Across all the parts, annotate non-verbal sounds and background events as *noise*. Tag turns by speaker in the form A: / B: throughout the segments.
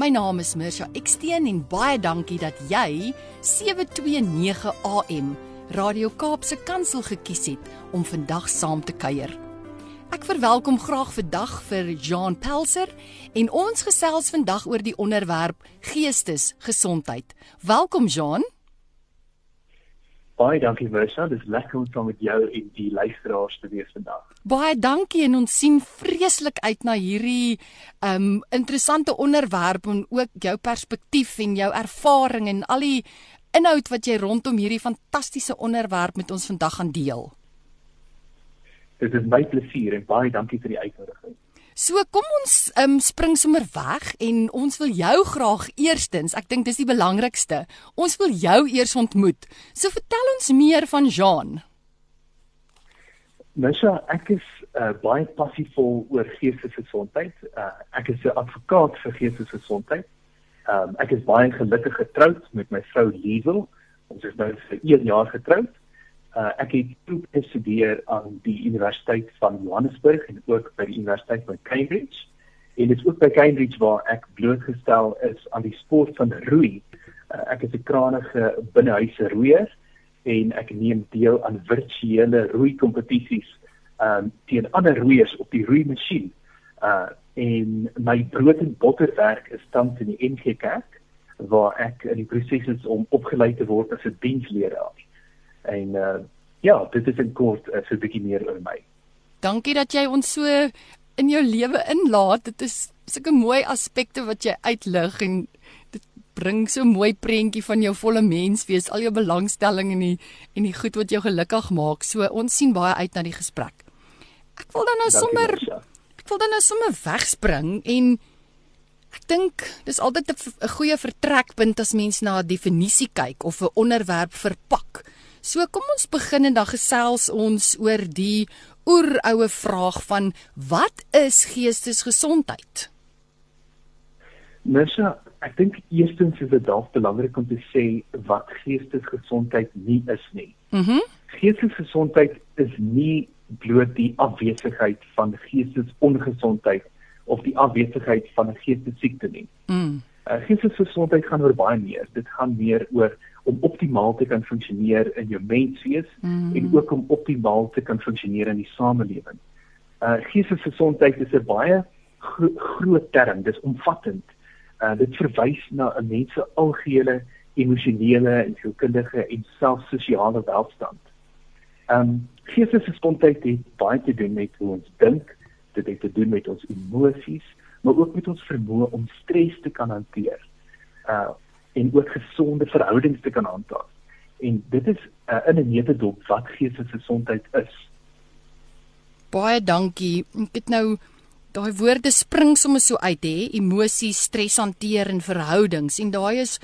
A: My naam is Mirsha Eksteen en baie dankie dat jy 729 AM Radio Kaapse Kansel gekies het om vandag saam te kuier. Ek verwelkom graag vandag vir Jean Pelser en ons gesels vandag oor die onderwerp geestesgesondheid. Welkom Jean.
B: Baie dankie Mersa, dis lekker om saam met jou en die luisteraars te wees vandag.
A: Baie dankie en ons sien vreeslik uit na hierdie um interessante onderwerp en ook jou perspektief en jou ervaring en al die inhoud wat jy rondom hierdie fantastiese onderwerp met ons vandag gaan deel.
B: Dit is my plesier en baie dankie vir die uitnodiging.
A: So kom ons um, spring sommer weg en ons wil jou graag eerstens, ek dink dis die belangrikste. Ons wil jou eers ontmoet. So vertel ons meer van Jean.
B: Mesha, ek is uh, baie passievol oor geestesgesondheid. Uh, ek is 'n advokaat vir geestesgesondheid. Um, ek is baie gelukkig getroud met my vrou Liesel. Ons is nou vir 1 jaar getroud. Uh, ek het toe gestudeer aan die Universiteit van Johannesburg en ook by die Universiteit van Cambridge. En dit is ook by Cambridge waar ek blootgestel is aan die sport van roei. Uh, ek is 'n krangige binnehuise roeier en ek neem deel aan virtuele roei kompetisies um, teen ander roeiers op die roeimasjien. Uh, en my brood en botterwerk is tans in die NG Kerk waar ek in die proses is om opgelei te word as 'n diensleraar. En uh ja, dit is in kort uh, so 'n bietjie meer oor my.
A: Dankie dat jy ons so in jou lewe inlaat. Dit is sulke mooi aspekte wat jy uitlig en dit bring so 'n mooi prentjie van jou volle mens wees, al jou belangstelling en die en die goed wat jou gelukkig maak. So ons sien baie uit na die gesprek. Ek wil dan nou sommer ek wil dan nou sommer wegspring en Ek dink dis altyd 'n goeie vertrekpunt as mens na 'n definisie kyk of 'n onderwerp verpak. So kom ons begin en dan gesels ons oor die oeroue vraag van wat is geestesgesondheid?
B: Mesha, ek dink eerstens is dit dalk belangrik om te sê wat geestesgesondheid nie is nie.
A: Mhm. Mm
B: geestesgesondheid is nie bloot die afwesigheid van geestesongesondheid of die afwesigheid van 'n geestesiekte nie.
A: Mm.
B: Uh, geestesgesondheid gaan oor baie meer. Dit gaan meer oor om optimaal te kan funksioneer in jou menswees
A: Mm.
B: en ook om optimaal te kan funksioneer in die samelewing. Uh geestesgesondheid is 'n baie gro groot term, dis omvattend. Uh dit verwys na 'n mens se algehele emosionele en sielkundige en selfs sosiale welstand. Um geestesgesondheid het baie te doen met hoe ons dink, dit het te doen met ons emosies, maar ook met ons vermoë om stres te kan hanteer. Uh en ook gesonde verhoudings te kan handhaaf. En dit is uh, in 'n netedop wat geestesgesondheid is.
A: Baie dankie. Ek het nou daai woorde spring sommer so uit hè, emosies, stres hanteer en verhoudings en daai is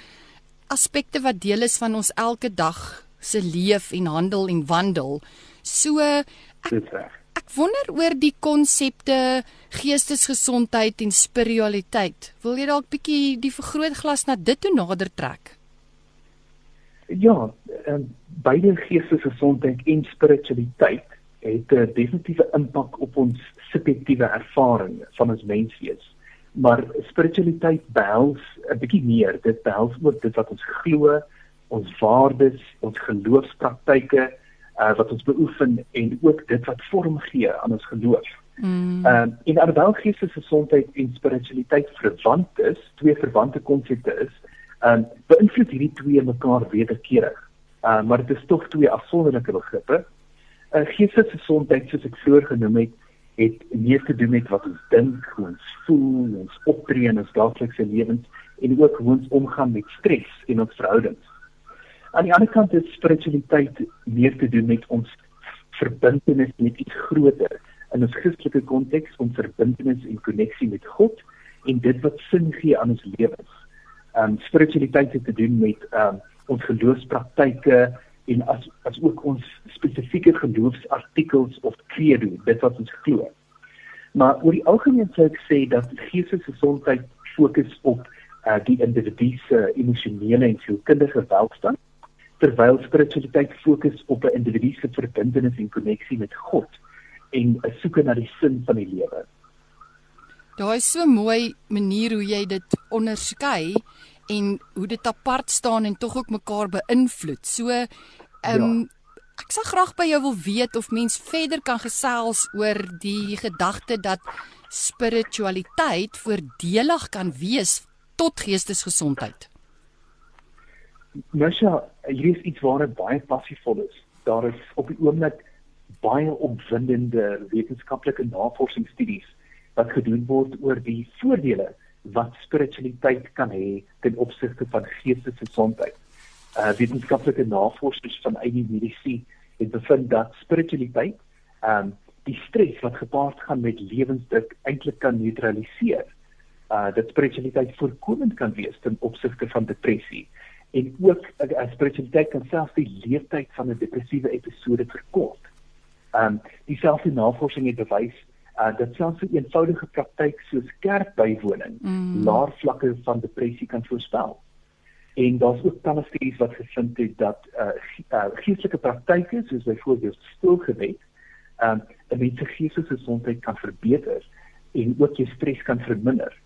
A: aspekte wat deel is van ons elke dag se leef en handel en wandel. So ek,
B: Dit is reg.
A: Ek wonder oor die konsepte geestesgesondheid en spiritualiteit. Wil jy dalk bietjie die vergrootglas na dit toe nader trek?
B: Ja, um, beide geestesgesondheid en spiritualiteit het 'n definitiewe impak op ons subjektiewe ervaring van ons menswees. Maar spiritualiteit behels 'n bietjie meer. Dit behels ook dit wat ons glo, ons waardes, ons geloofspraktyke, uh, wat ons beoefen en ook dit wat vorm gee aan ons geloof.
A: Mm.
B: Ehm um, en alhoewel geestesgesondheid en spiritualiteit verwant is, twee verwante konsepte is, ehm um, beïnvloed hierdie twee mekaar wederkerig. Ehm uh, maar dit is tog twee afsonderlike begrippe. Uh, geestesgesondheid soos ek vroeër genoem het, het meer te doen met wat ons dink, hoe ons voel, ons optree in ons daaglikse lewens en ook hoe ons omgaan met stres in ons verhoudings. Aan die ander kant het spiritualiteit meer te doen met ons verbintenis met iets groter in ons Christelike konteks om verbintenis en koneksie met God en dit wat sin gee aan ons lewens. Um spiritualiteit het te doen met um ons geloofspraktyke en as as ook ons spesifieke geloofsartikels of credo, dit wat ons glo. Maar oor die algemeen sou ek sê dat geestelike gesondheid fokus op uh, die individu se emosionele en sielkundige welstand terwyl spiritualiteit fokus op 'n individu se verbintenis en koneksie met God en 'n soeke na die sin van die lewe.
A: Daar is so mooi manier hoe jy dit onderskei en hoe dit apart staan en tog ook mekaar beïnvloed. So ehm um, ja. ek sal graag by jou wil weet of mens verder kan gesels oor die gedagte dat spiritualiteit voordelig kan wees tot geestesgesondheid.
B: Mesha, hier is iets waar ek baie passievol is. Daar is op die oomblik baie opwindende wetenskaplike navorsingsstudies wat gedoen word oor die voordele wat spiritualiteit kan hê ten opsigte van geestelike gesondheid. Uh wetenskaplike navorsers van Ayurvediese het bevind dat spiritualiteit um die stres wat gepaard gaan met lewensdruk eintlik kan neutraliseer. Uh dat spiritualiteit voorkomend kan wees ten opsigte van depressie en ook uh, spiritualiteit kan selfs die leeftyd van 'n depressiewe episode verkort. Um dieselfde navorsing het bewys uh, dat selfs 'n eenvoudige praktyk soos kerkbywoning mm. laer vlakke van depressie kan voorspel. En daar's ook talle studies wat gevind het dat uh, uh geestelike praktyke soos byvoorbeeld stilgebed, um 'n mens se geestelike gesondheid kan verbeter en ook jou stres kan verminder.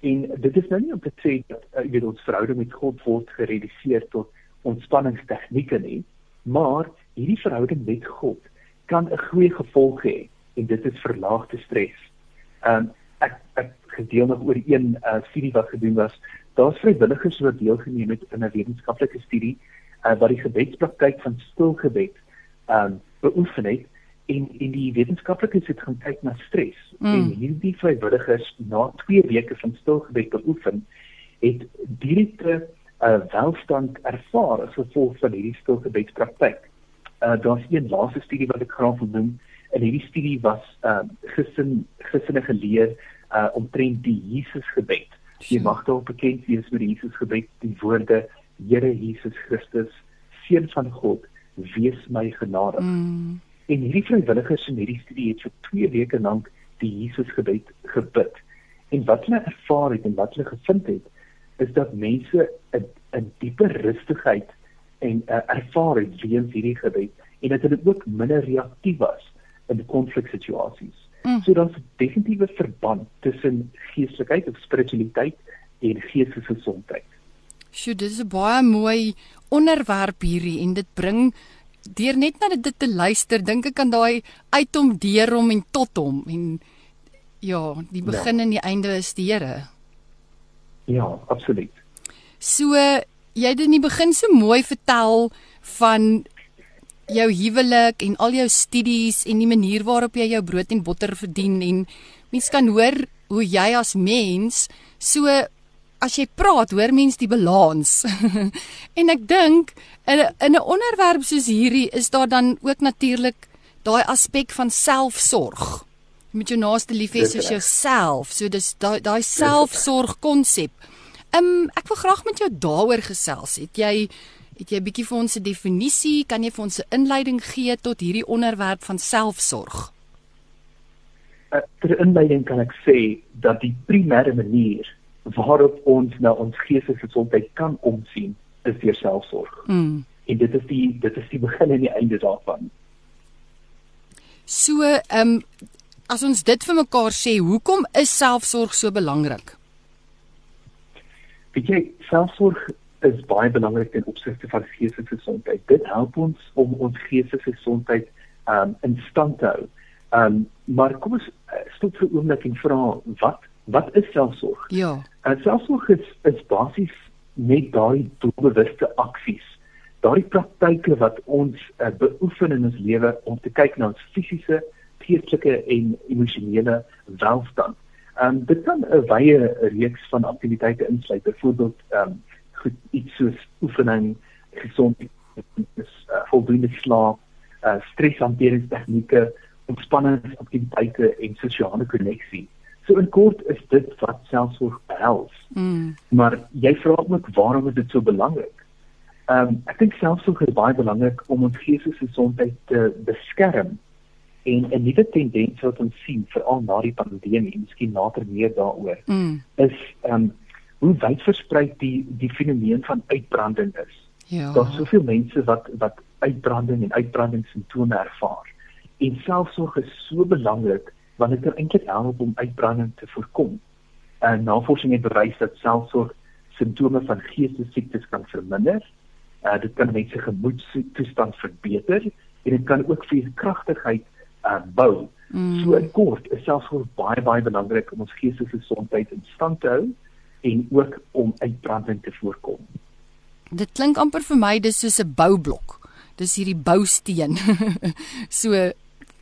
B: En dit is nou nie om te sê dat uh, jy weet ons verhouding met God word gereduseer tot ontspanningstegnieke nie, maar hierdie verhouding met God kan 'n goeie gevolg hê en dit is verlaagde stres. Ehm um, ek ek gedeel nog oor een uh, studie wat gedoen was. Daar's vrywilligers wat deelgeneem het in 'n wetenskaplike studie uh, wat die gebedspraktyk van stilgebed ehm um, beoefen het en in die wetenskaplikes het gaan kyk na stres mm. en hierdie vrywilligers na 2 weke van stilgebed beoefen het direkte uh, welstand ervaar as gevolg van hierdie stilgebedspraktyk uh, daar's een laaste studie wat ek graag wil noem. En hierdie studie was uh gesin gesinne geleer uh omtrent die Jesus gebed. Jy mag dalk bekend wees met die Jesus gebed, die woorde Here Jesus Christus, seun van God, wees my genadig. Mm. En hierdie vrywilligers in hierdie studie het vir 2 weke lank die Jesus gebed gebid. En wat hulle ervaar het en wat hulle gevind het, is dat mense 'n 'n dieper rustigheid en uh, ervaar het weens hierdie gebed en dat hulle ook minder reaktief was in konfliksituasies. Mm. So daar's 'n definitiewe verband tussen geestelikheid of spiritualiteit en geestelike gesondheid.
A: Sjoe, dit is 'n baie mooi onderwerp hierdie en dit bring deur net na dit te luister, dink ek aan daai uit hom deur hom en tot hom en ja, die ja. begin ja. en die einde is die Here.
B: Ja, absoluut.
A: So jy het in die begin so mooi vertel van jou huwelik en al jou studies en die manier waarop jy jou brood en botter verdien en mens kan hoor hoe jy as mens so as jy praat hoor mens die balans. *laughs* En ek dink in 'n in 'n onderwerp soos hierdie is daar dan ook natuurlik daai aspek van selfsorg jy moet jou naaste lief hê soos jouself. So dis daai daai selfsorg konsep Ehm um, ek wil graag met jou daaroor gesels. Het jy het jy 'n bietjie vir ons 'n definisie, kan jy vir ons 'n inleiding gee tot hierdie onderwerp van selfsorg?
B: Uh, ter inleiding kan ek sê dat die primêre manier waarop ons na ons geestelike gesondheid kan omsien, is deur selfsorg. Mm. En dit is die dit is die begin en die einde daarvan.
A: So, ehm um, as ons dit vir mekaar sê, hoekom is selfsorg so belangrik?
B: Weet jy, selfsorg is baie belangrik ten opsigte van geestelike gesondheid. Dit help ons om ons geestelike gesondheid um in stand te hou. Um maar kom ons uh, stop vir 'n oomblik en vra wat wat is selfsorg?
A: Ja.
B: Uh, selfsorg is is basies net daai doelbewuste aksies, daai praktyke wat ons uh, beoefen in ons lewe om te kyk na ons fisiese, geestelike en emosionele welstand. Um, dit kan 'n wye reeks van aktiwiteite insluit. Byvoorbeeld um, goed iets soos oefening, gesondheid, uh, voldoende slaap, uh, streshanteringstegnieke, ontspanningsaktiwiteite en sosiale koneksie. So in kort is dit wat selfsorg behels. Mm. Maar jy vra ook waarom is dit so belangrik? Ehm um, ek dink selfsorg is baie belangrik om ons geestelike gesondheid te beskerm. En 'n nuwe tendens wat ons sien veral na die pandemie, miskien later meer daaroor, mm. is ehm um, hoe wyd versprei die die fenomeen van uitbranding is. Ja. Daar's soveel mense wat wat uitbranding en uitbranding simptome ervaar. En selfsorg is so belangrik want dit kan eintlik help om uitbranding te voorkom. En navorsing het bewys dat selfsorg simptome van geestesiektes kan verminder. Uh dit kan mense gemoedstoestand verbeter en dit kan ook veerkragtigheid uh bou. Mm. So kort, is selfsorg baie baie belangrik om ons geestelike gesondheid in stand te hou en ook om uitbranding te voorkom.
A: Dit klink amper vir my dis soos 'n boublok. Dis hierdie bousteen. *laughs* so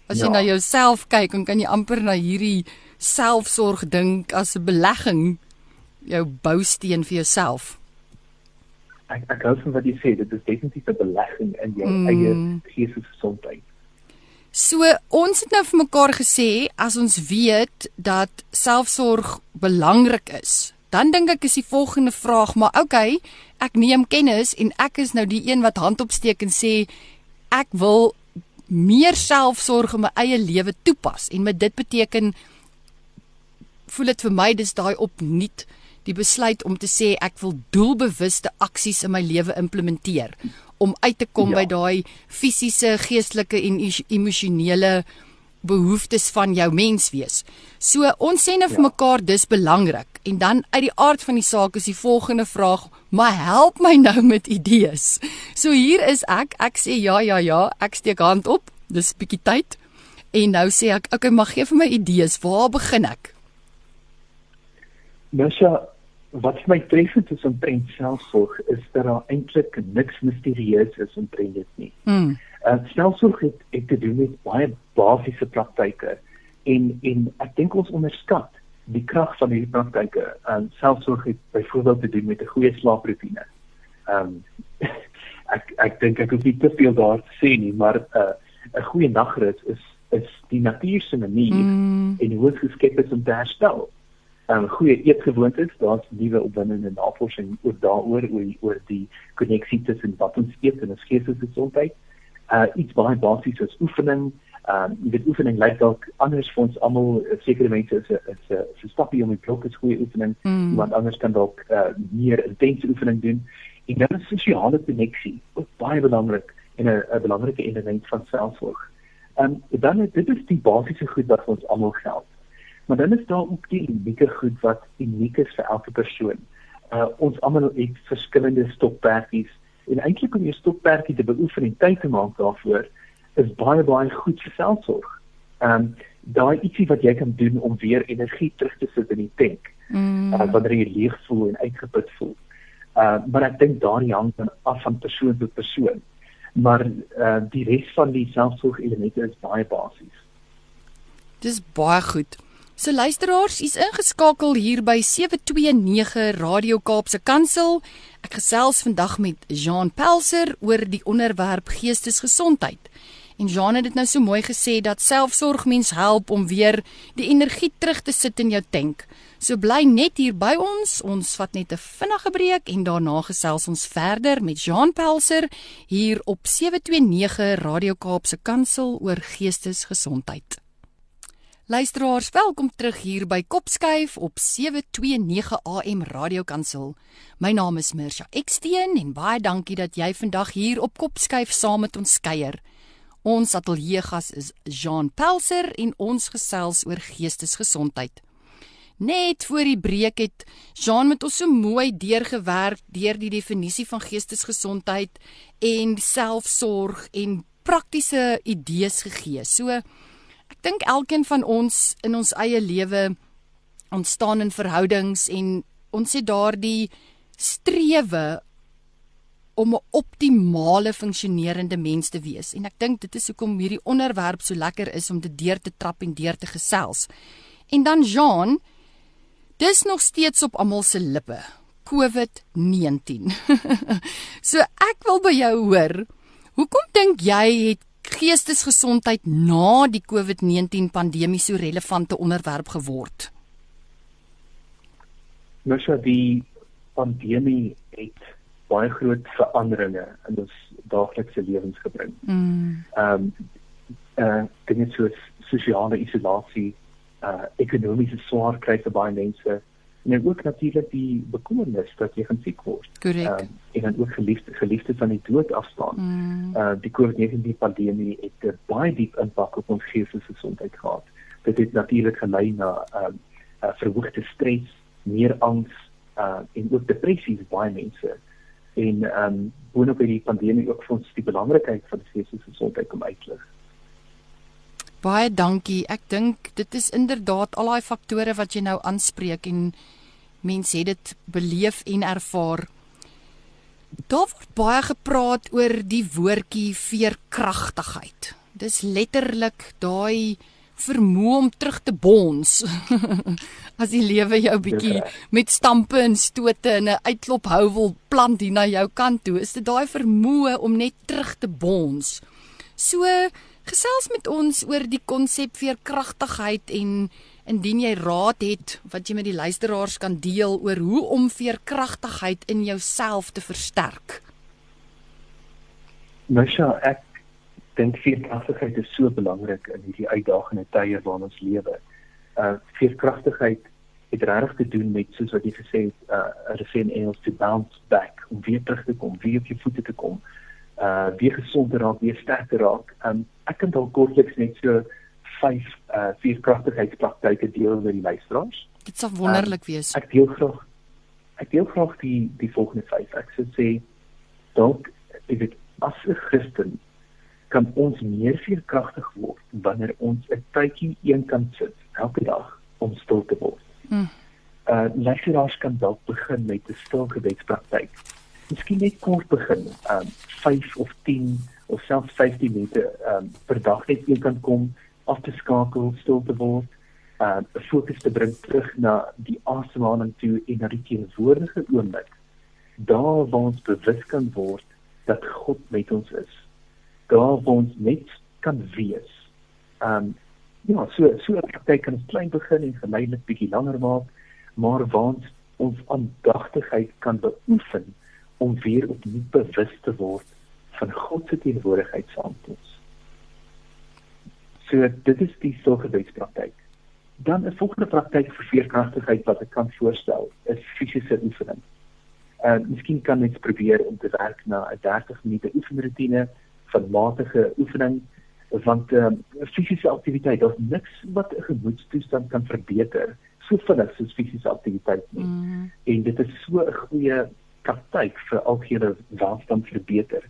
A: as jy ja. na jouself kyk, dan kan jy amper na hierdie selfsorg dink as 'n belegging jou bousteen vir jouself.
B: Ek ek gou van wat jy sê, dit is definitief 'n belegging in jou mm. eie geestelike gesondheid.
A: So ons het nou vir mekaar gesê as ons weet dat selfsorg belangrik is, dan dink ek is die volgende vraag, maar okay, ek neem kennis en ek is nou die een wat hand opsteek en sê ek wil meer selfsorg in my eie lewe toepas en met dit beteken voel dit vir my dis daai opnuut die besluit om te sê ek wil doelbewuste aksies in my lewe implementeer om uit te kom ja. by daai fisiese, geestelike en emosionele behoeftes van jou menswees. So ons sê nou vir ja. mekaar dis belangrik. En dan uit die aard van die saak is die volgende vraag, maar help my nou met idees. So hier is ek, ek sê ja ja ja, ek steek hand op. Dis bietjie tyd. En nou sê ek, okay, maar gee vir my idees. Waar begin ek?
B: Mesha, wat my treffend is omtrent selfsorg is dat daar eintlik niks misterieus is omtrent dit nie. Mm. Uh, selfsorg het, het te doen met baie basiese praktyke en en ek dink ons onderskat die krag van hierdie praktyke. En selfsorg het byvoorbeeld te doen met 'n goeie slaaproetine. Ehm um, *laughs* ek ek dink ek hoef nie te veel daar te sê nie, maar 'n uh, 'n goeie nagrus is is die natuur se manier mm. en hoe dit geskep is om te herstel. 'n um, Goeie eetgewoontes, daar's nuwe opwindende navorsing oor daaroor oor oor die koneksie tussen wat ons eet en ons geestelike gesondheid uh iets baie basies soos oefening. Ehm um, dit oefening lyk dalk anders vir ons almal. Sekere mense is 'n is 'n is 'n stappie om die blok is goeie oefening. Mm. Iemand anders kan dalk uh meer intense oefening doen. En dan is sosiale koneksie ook baie belangrik en 'n 'n belangrike element van selfsorg. Ehm um, dan dit is die basiese goed wat vir ons almal geld. Maar dan is daar ook die unieke goed wat uniek is vir elke persoon. Uh ons almal het verskillende stokperdjies en eintlik om jou stokperdjie te beoefen en tyd te maak daarvoor is baie baie goed vir selfsorg. Ehm um, daai ietsie wat jy kan doen om weer energie terug te sit in die tank. Mm. Uh, wanneer jy leeg voel en uitgeput voel. Uh maar ek dink daardie hang dan af van persoon tot persoon. Maar uh die res van die selfsorg elemente is baie basies.
A: Dis baie goed. So luisteraars, u's ingeskakel hier by 729 Radio Kaapse Kansel. Ek gesels vandag met Jean Pelser oor die onderwerp geestesgesondheid. En Jean het dit nou so mooi gesê dat selfsorg mens help om weer die energie terug te sit in jou tank. So bly net hier by ons. Ons vat net 'n vinnige breek en daarna gesels ons verder met Jean Pelser hier op 729 Radio Kaapse Kansel oor geestesgesondheid. Luisteraars, welkom terug hier by Kopskuif op 729 AM Radio Kansel. My naam is Mirsha Eksteen en baie dankie dat jy vandag hier op Kopskuif saam met ons kuier. Ons ateljeegas is Jean Pelser en ons gesels oor geestesgesondheid. Net voor die breek het Jean met ons so mooi deurgewerk deur die definisie van geestesgesondheid en selfsorg en praktiese idees gegee. So Ek dink elkeen van ons in ons eie lewe ontstaan in verhoudings en ons het daardie strewe om 'n optimale funksionerende mens te wees. En ek dink dit is hoekom hierdie onderwerp so lekker is om dit deur te trap en deur te gesels. En dan Jean, dis nog steeds op almal se lippe. COVID-19. *laughs* so ek wil by jou hoor, hoekom dink jy het geestesgesondheid na die COVID-19 pandemie so relevante onderwerp geword?
B: Mens nou, die pandemie het baie groot veranderinge in ons daaglikse lewens gebring.
A: Mm.
B: Ehm um, uh dinge soos sosiale isolasie, uh ekonomiese swaar kry vir baie mense en dan ook natuurlik die bekommernis dat jy gaan siek word.
A: Korrek.
B: Ehm en dan ook geliefde geliefdes van die dood afstaan.
A: Mm.
B: Uh die COVID-19 pandemie het 'n baie diep impak op ons geestelike gesondheid gehad. Dit het natuurlik gelei na um, uh, verhoogde stres, meer angs uh en ook depressie vir baie mense. En um, boonop het die pandemie ook vir ons die belangrikheid van geestelike gesondheid kom uitlig.
A: Baie dankie. Ek dink dit is inderdaad al daai faktore wat jy nou aanspreek en mense het dit beleef en ervaar. Daar word baie gepraat oor die woordjie veerkragtigheid. Dis letterlik daai vermoë om terug te bons. *laughs* As die lewe jou bietjie met stampe en stote en 'n uitklop hou wil plant hier na jou kant toe, is dit daai vermoë om net terug te bons. So gesels met ons oor die konsep veerkragtigheid en indien jy raad het wat jy met die luisteraars kan deel oor hoe om veerkragtigheid in jouself te versterk.
B: Mesha, ek dink veerkragtigheid is so belangrik in hierdie uitdagende tye waarin ons lewe. Uh veerkragtigheid het regtig te doen met soos wat jy gesê het, uh sê in Engels to bounce back, om weer terug te kom, weer op jou voete te kom. Uh weer gesond te raak, weer sterk te raak. Um ek kan dalk kortliks net so vyf uh veerkragtigheidspraktyke deel met die luisteraars.
A: Dit sal wonderlik wees.
B: Ek deel graag ek deel graag die die volgende vyf. Ek sou sê dalk is dit as 'n Christen kan ons meer veerkragtig word wanneer ons 'n tydjie eenkant sit elke dag om stil te word.
A: Mm.
B: Uh luisteraars kan dalk begin met 'n stil gebedspraktyk. Miskien net kort begin, um 5 of 10 of selfs 15 minute um per dag net eenkant kom af te skakel, stil te word, uh fokus te bring terug na die asemhaling toe en na die teenwoordige oomblik. Daar waar ons bewus kan word dat God met ons is. Daar waar ons net kan wees. Um ja, so so 'n praktyk kan klein begin en geleidelik bietjie langer maak, maar waar ons aandagtigheid kan beoefen om weer opnuut bewus te word van God se teenwoordigheid saam met ons. So dit is die sorgebedspraktyk. Dan 'n volgende praktyk vir veerkragtigheid wat ek kan voorstel, is fisiese oefening. Uh miskien kan mens probeer om te werk na 'n 30 minute oefenroetine van matige oefening want uh, fisiese aktiwiteit is niks wat 'n gemoedstoestand kan verbeter so vinnig soos fisiese aktiwiteit nie. Mm. En dit is so 'n goeie praktyk vir algehele welstand verbeter.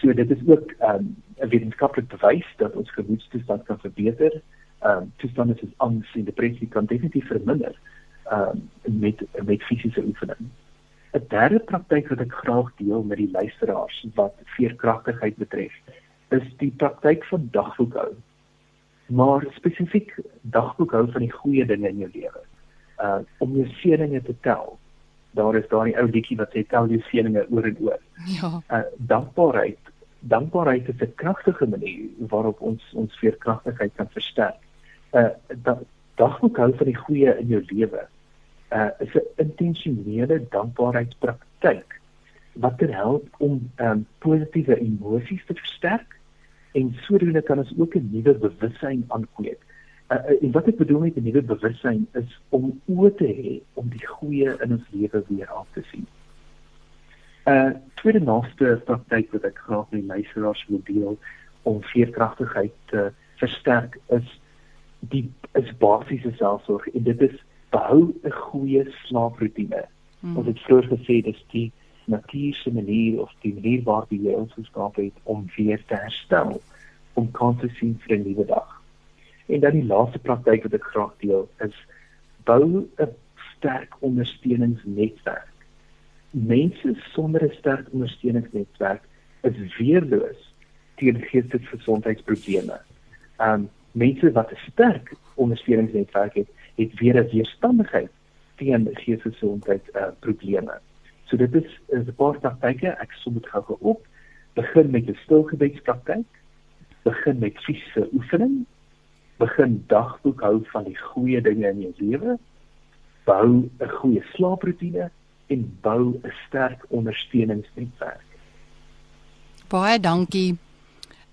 B: So dit is ook um, 'n um, wetenskaplik bewys dat ons gemoedstoestand kan verbeter. Ehm um, toestande soos angs en depressie kan definitief verminder ehm um, met met fisiese oefening. 'n Derde praktyk wat ek graag deel met die luisteraars wat veerkragtigheid betref, is die praktyk van dagboekhou. Maar spesifiek dagboekhou van die goeie dinge in jou lewe. Uh om jou seëninge te tel. Daar is daai ou liedjie wat sê tel jou seëninge oor en oor.
A: Ja.
B: Uh dankbaarheid dankbaarheid is 'n kragtige manier waarop ons ons veerkragtigheid kan versterk. Uh da, dagboekhou van die goeie in jou lewe uh is 'n intentionele dankbaarheidspraktyk wat ter help om um, positiewe emosies te versterk en sodoende kan ons ook 'n nuwe bewussyn aankweek. Uh, en wat ek bedoel met 'n nuwe bewussyn is om oë te hê om die goeie in ons lewe weer af te sien. Uh tweede naaste praktyk wat ek graag met luisteraars wil deel om veerkragtigheid te versterk is die is basiese selfsorg en dit is behou 'n goeie slaaproetine. Hmm. Ons het vroeër gesê dis die natuurlike manier of die manier waarop jy ons geskaap het om weer te herstel, om kans te sien vir 'n nuwe dag. En dan die laaste praktyk wat ek graag deel is bou 'n sterk ondersteuningsnetwerk mense sonder 'n sterk ondersteuningsnetwerk is weerloos teen geestelike gesondheidsprobleme. Um mense wat 'n sterk ondersteuningsnetwerk het, het weer 'n weerstandigheid teen geestelike gesondheidsprobleme. Uh, so dit is 'n paar praktyke, ek som dit gou op. Begin met 'n stilgebedspraktyk. Begin met fisiese oefening. Begin dagboek hou van die goeie dinge in jou lewe. Bou 'n goeie slaaproetine en bou 'n sterk ondersteuningsnetwerk.
A: Baie dankie.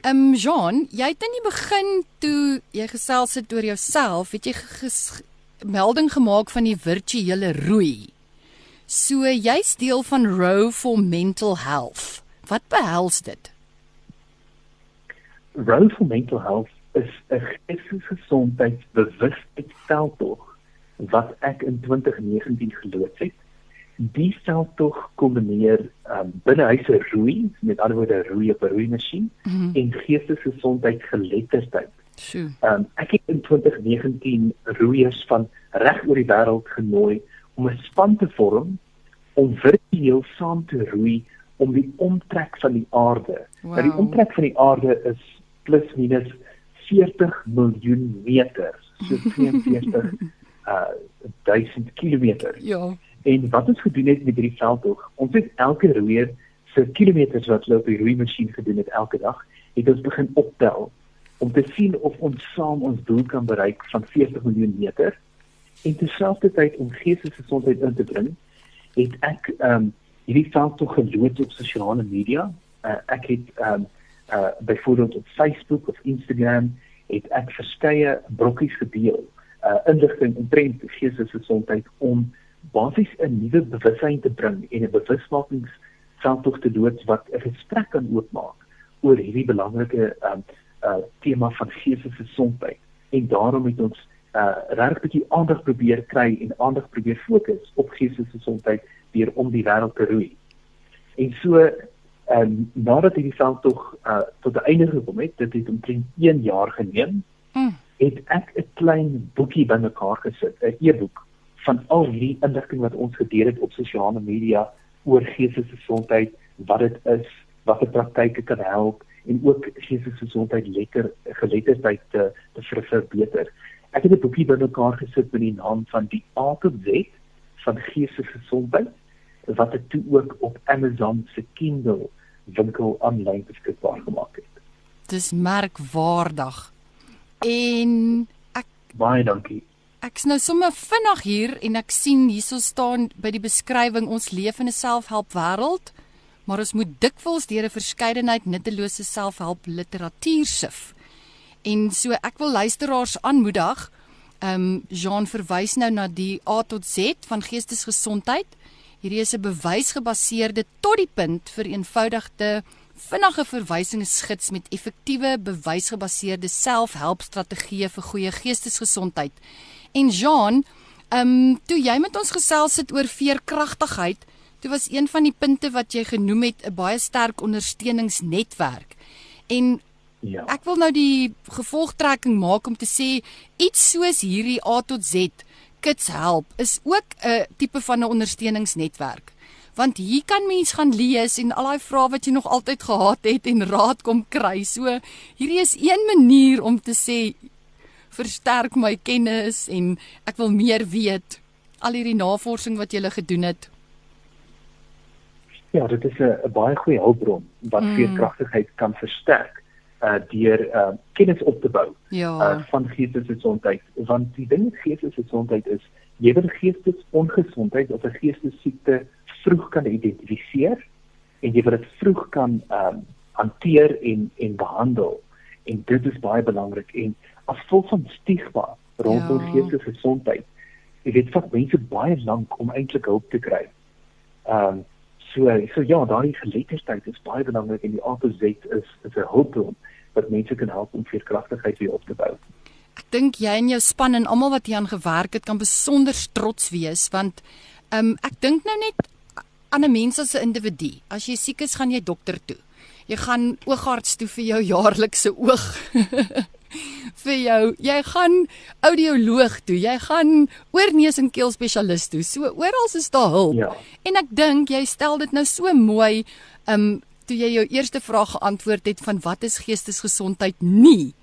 A: Ehm um, Jean, jy het in die begin toe jy gesels het oor jouself, het jy melding gemaak van die virtuele roei. So jy's deel van Row for Mental Health. Wat behels dit?
B: Row for Mental Health is 'n geestesgesondheidsbewustheidsveldtog wat ek in 2019 geloods het. Die veldtog kombineer um, binnehuise roei, met ander woorde roei op 'n roeimasjien mm -hmm. en geestesgesondheid geletterdheid.
A: Sjoe.
B: Um, ek het in 2019 roeiers van reg oor die wêreld genooi om 'n span te vorm om virtueel saam te roei om die omtrek van die aarde. Wow. Nou die omtrek van die aarde is plus minus 40 miljoen meter, so *laughs* 42 uh 1000 km.
A: Ja.
B: En wat ons gedoen het met hierdie veldtog, ons het elke roeier se kilometers wat hulle op die roeimasjien gedoen het elke dag, het ons begin optel om te sien of ons saam ons doel kan bereik van 40 miljoen meter. En terselfdertyd om geestesgesondheid in te bring, het ek ehm um, hierdie veldtog geloods op sosiale media. Uh, ek het ehm um, uh byvoorbeeld op Facebook of Instagram het ek verskeie brokkies gedeel uh inligting omtrent geestesgesondheid om basies 'n nuwe bewussyn te bring en 'n bewusmakingsveldtog te loods wat 'n gesprek kan oopmaak oor hierdie belangrike um uh tema van geestesgesondheid en daarom het ons uh regtig 'n bietjie aandag probeer kry en aandag probeer fokus op geestesgesondheid deur om die wêreld te roei. En so En nadat hierdie veld tog uh, tot 'n einde gekom het, dit het omtrent 1 jaar geneem, mm. het ek 'n klein boekie bymekaar gesit, 'n e-boek van al hierdie inligting wat ons gedeel het op sosiale media oor geestesgesondheid, wat dit is, watter praktyke kan help en ook geestesgesondheid lekker geletterdheid te, te verbeter. Ek het 'n boekie bymekaar gesit met die naam van die A tot Z van geestesgesondheid wat ek toe ook op Amazon se Kindle winkel aanlyn beskikbaar gemaak het.
A: Dis merkwaardig. En ek
B: baie dankie.
A: Ek's nou sommer vinnig hier en ek sien hierso staan by die beskrywing ons leef in 'n selfhelp wêreld, maar ons moet dikwels deur 'n verskeidenheid nuttelose selfhelp literatuur sif. En so ek wil luisteraars aanmoedig, ehm um, Jean verwys nou na die A tot Z van geestesgesondheid. Hierdie is 'n bewysgebaseerde tot die punt vir eenvoudigde vinnige verwysingsgids met effektiewe bewysgebaseerde selfhelpstrategieë vir goeie geestesgesondheid. En Jean, ehm um, toe jy met ons gesels het oor veerkragtigheid, toe was een van die punte wat jy genoem het 'n baie sterk ondersteuningsnetwerk. En ja. ek wil nou die gevolgtrekking maak om te sê iets soos hierdie A tot Z Kids Help is ook 'n tipe van 'n ondersteuningsnetwerk. Want hier kan mens gaan lees en al daai vrae wat jy nog altyd gehad het en raad kom kry. So hierdie is een manier om te sê versterk my kennis en ek wil meer weet al hierdie navorsing wat jy gele gedoen het.
B: Ja, dit is 'n baie goeie hulpbron wat mm. veerkragtigheid kan versterk uh deur uh kennis op te bou
A: ja.
B: uh van geestesgesondheid. Want die ding met geestesgesondheid is jy wil geestesongesondheid of 'n geestesiekte vroeg kan identifiseer en jy wil dit vroeg kan um hanteer en en behandel. En dit is baie belangrik. En as gevolg van stigma rondom ja. geestesgesondheid jy weet vir mense baie lank om eintlik hulp te kry. Um So so ja, daai geletterdheid is baie belangrik en die opposite is is 'n hulpbron wat mense kan help om veerkragtigheid weer op te bou.
A: Ek dink jy en jou span en almal wat hier aan gewerk het kan besonder trots wees want um, ek dink nou net aan 'n mens as 'n individu. As jy siek is, gaan jy dokter toe. Jy gaan oogarts toe vir jou *laughs* jaarlikse oog. *laughs* vir jou. Jy gaan audioloog toe, jy gaan oorneus en keel spesialist toe. So oral is daar hulp.
B: Ja.
A: En ek dink jy stel dit nou so mooi, ehm um, toe jy jou eerste vraag geantwoord het van wat is geestesgesondheid nie.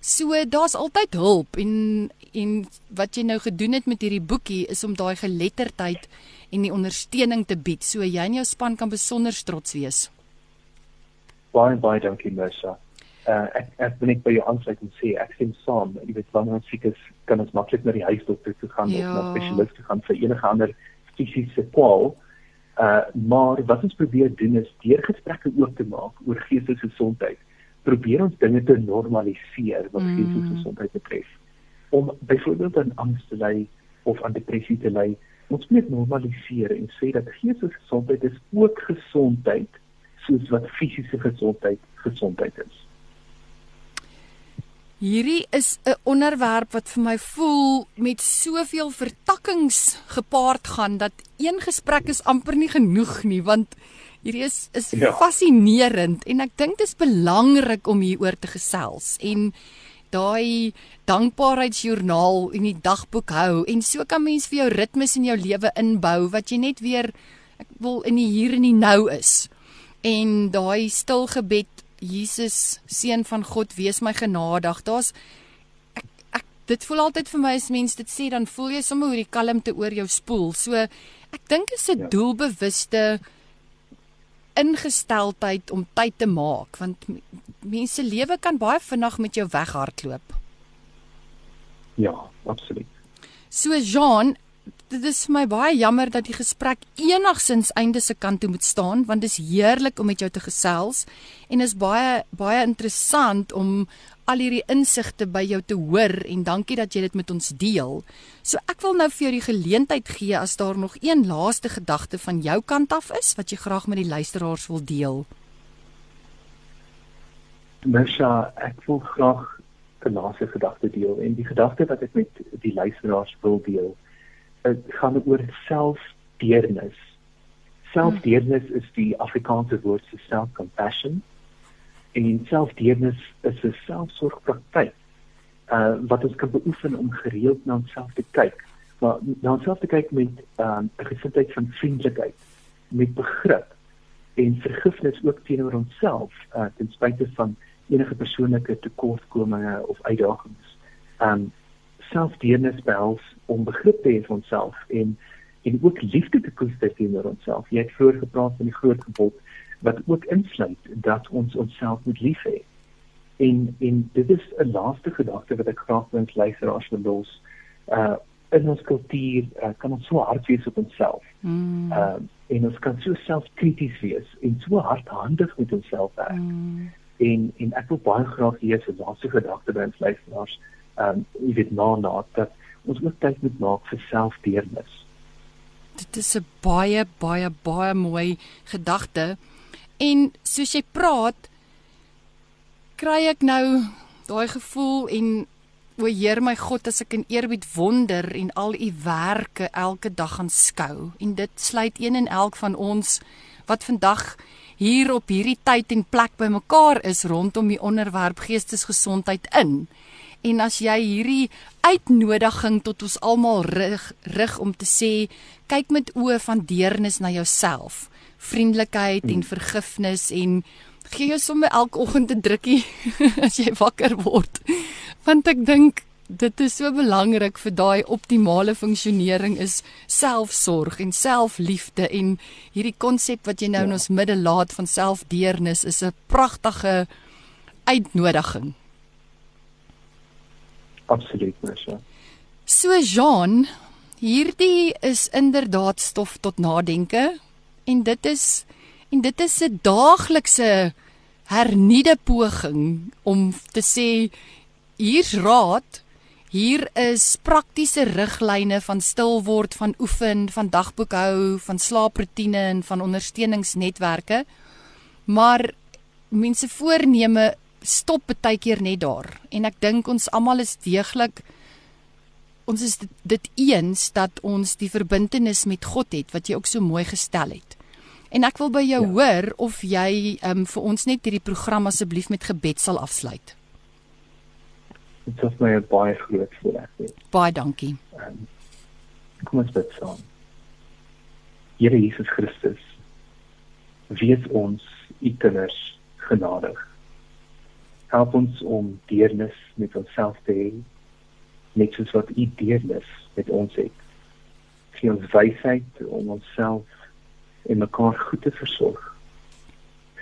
A: So daar's altyd hulp en en wat jy nou gedoen het met hierdie boekie is om daai geletterdheid en die ondersteuning te bied. So jy en jou span kan besonder trots wees.
B: Baie baie dankie Mersa uh, ek ek wil net by jou aansluit en sê ek sien saam jy weet wanneer ons siek is kan ons maklik na die huisdokter toe gaan ja. of na 'n spesialis toe gaan vir enige ander fisiese kwaal Uh maar wat ons probeer doen is deur gesprekke oop te maak oor geestelike gesondheid, probeer ons dinge te normaliseer wat mm. geestelike gesondheid betref. Om byvoorbeeld aan angs te ly of aan depressie te ly, ons moet normaliseer en sê dat geestelike gesondheid is ook gesondheid soos wat fisiese gesondheid gesondheid is.
A: Hierdie is 'n onderwerp wat vir my voel met soveel vertakkings gepaard gaan dat een gesprek is amper nie genoeg nie want hierdie is is ja. fascinerend en ek dink dit is belangrik om hieroor te gesels en daai dankbaarheidsjoernaal en die dagboek hou en so kan mens vir jou ritmes in jou lewe inbou wat jy net weer ek wil in die hier en die nou is en daai stil gebed Jesus seun van God wees my genadig. Daar's ek ek dit voel altyd vir my as mens dit sê dan voel jy sommer hoe die kalmte oor jou spoel. So ek dink is 'n ja. doelbewuste ingesteldheid om tyd te maak want mense lewe kan baie vinnig met jou weghardloop.
B: Ja, absoluut.
A: So Jean, dit is vir my baie jammer dat die gesprek enigsins einde se kant toe moet staan want dit is heerlik om met jou te gesels en is baie baie interessant om al hierdie insigte by jou te hoor en dankie dat jy dit met ons deel. So ek wil nou vir jou die geleentheid gee as daar nog een laaste gedagte van jou kant af is wat jy graag met die luisteraars wil deel.
B: Mesha, ek wil graag 'n laaste gedagte deel en die gedagte wat ek met die luisteraars wil deel dit gaan oor selfdeernis. Selfdeernis is die Afrikaanse woord vir self-compassion. En selfdeernis is 'n selfsorgpraktyk uh wat ons kan beoefen om gereeld na onsself te kyk, maar na onsself te kyk met um, 'n um, gesindheid van vriendelikheid, met begrip en vergifnis ook teenoor onsself uh ten spyte van enige persoonlike tekortkominge of uitdagings. Um selfdeernis behels om begrip te hê vir onsself en en ook liefde te koester teenoor onsself. Jy het vroeër gepraat van die groot gebod wat ook insluit dat ons onsself moet lief hê. En en dit is 'n laaste gedagte wat ek graag met luisteraars wil los. Uh in ons kultuur uh, kan ons so hard wees op onsself. Mm. Uh en ons kan so selfkrities wees en so hardhandig met onsself werk. Mm. En en ek wil baie graag hê as 'n laaste gedagte by ons luisteraars ehm um, jy weet na na dat ons ook tyd moet maak vir selfdeernis.
A: Dit is 'n baie baie baie mooi gedagte. En soos jy praat, kry ek nou daai gevoel en o Heer my God as ek in eerbied wonder en al u werke elke dag aanskou en dit sluit een en elk van ons wat vandag hier op hierdie tyd en plek bymekaar is rondom die onderwerp geestesgesondheid in. En as jy hierdie uitnodiging tot ons almal rig rig om te sê kyk met oë van deernis na jouself, vriendelikheid en hmm. vergifnis en gee jou sommer elke oggend 'n drukkie *laughs* as jy wakker word. Want ek dink dit is so belangrik vir daai optimale funksionering is selfsorg en selfliefde en hierdie konsep wat jy nou ja. in ons midde laat van selfdeernis is 'n pragtige uitnodiging.
B: Absoluut, Marcia.
A: So Jean, hierdie is inderdaad stof tot nadenke en dit is en dit is 'n daaglikse hernieude poging om te sê hier's raad Hier is praktiese riglyne van stil word, van oefen, van dagboek hou, van slaaproetine en van ondersteuningsnetwerke. Maar mense voorneme stop baie keer net daar en ek dink ons almal is deeglik ons is dit, dit eens dat ons die verbintenis met God het wat jy ook so mooi gestel het. En ek wil by jou ja. hoor of jy um, vir ons net hierdie program asseblief met gebed sal afsluit.
B: Dit is my baie groot voorreg.
A: Baie dankie.
B: Um, kom ons bid saam. Here Jesus Christus, wees ons u kinders genadig help ons om deernis met onsself te hê net soos wat u deernis met ons het gee ons wysheid om onsself en mekaar goed te versorg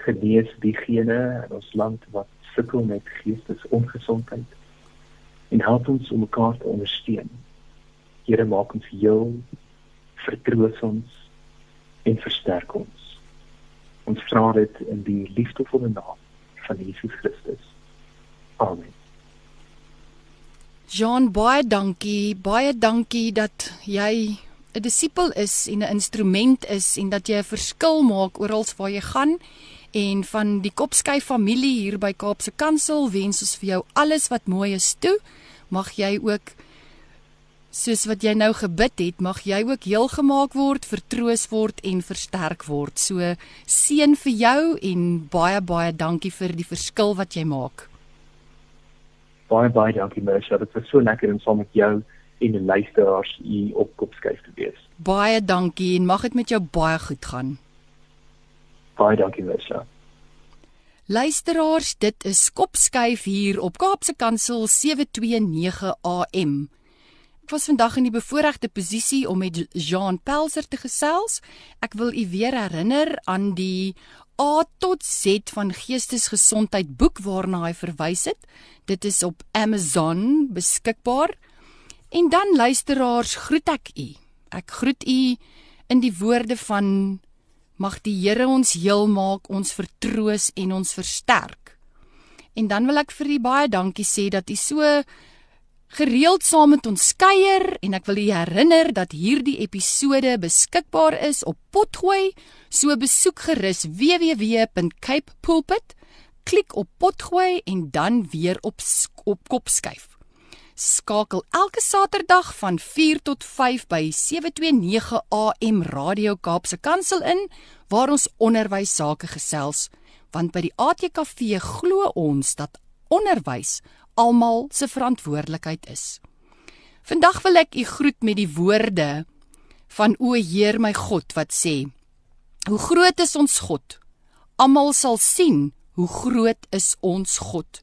B: genees diegene in ons land wat sukkel met geestesongesondheid en help ons om mekaar te ondersteun Here maak ons heel vertroos ons en versterk ons. Ons vra dit in die liefdevolle naam van Jesus Christus. Amen.
A: Jean, baie dankie. Baie dankie dat jy 'n disipel is en 'n instrument is en dat jy 'n verskil maak oral waar jy gaan. En van die Kopskyf familie hier by Kaapse Kansel wens ons vir jou alles wat mooi is toe. Mag jy ook soos wat jy nou gebid het, mag jy ook heel gemaak word, vertroos word en versterk word. So seën vir jou en baie baie dankie vir die verskil wat jy maak.
B: Baie baie dankie Mersha, dit was so lekker om saam met jou en die luisteraars hier op Kopskyf te wees.
A: Baie dankie en mag dit met jou baie goed gaan.
B: Baie dankie Mersha.
A: Luisteraars, dit is Kopskyf hier op Kaapse Kansel 729 AM. Ek was vandag in die bevoordeelde posisie om met Jean Pelser te gesels. Ek wil u weer herinner aan die A tot Z van geestesgesondheid boek waarna hy verwys het. Dit is op Amazon beskikbaar. En dan luisteraars, groet ek u. Ek groet u in die woorde van mag die Here ons heel maak, ons vertroos en ons versterk. En dan wil ek vir u baie dankie sê dat u so gereeld saam met ons kuier en ek wil u herinner dat hierdie episode beskikbaar is op Potgooi. So besoek gerus www.capepulpit, klik op Potgooi en dan weer op op kopskuif. Skakel elke Saterdag van 4 tot 5 by 729 AM Radio Kaapse Kansel in waar ons onderwys sake gesels want by die ATKV glo ons dat onderwys almal se verantwoordelikheid is. Vandag wil ek u groet met die woorde van o Heer my God wat sê: Hoe groot is ons God? Almal sal sien hoe groot is ons God.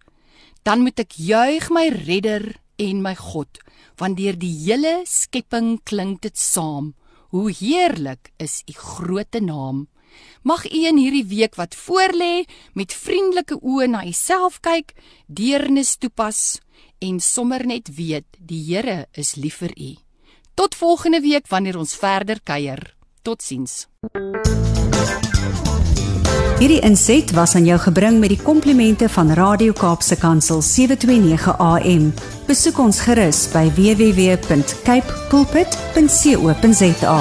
A: Dan moet ek juig my redder en my God, want deur die hele skepping klink dit saam. Hoe heerlik is u groote naam. Mag u in hierdie week wat voorlê met vriendelike oë na uself kyk, deernis toepas en sommer net weet die Here is lief vir u. Tot volgende week wanneer ons verder kuier. Totsiens.
C: Hierdie inset was aan jou gebring met die komplimente van Radio Kaapse Kansel 729 AM. Besoek ons gerus by www.cape pulpit.co.za.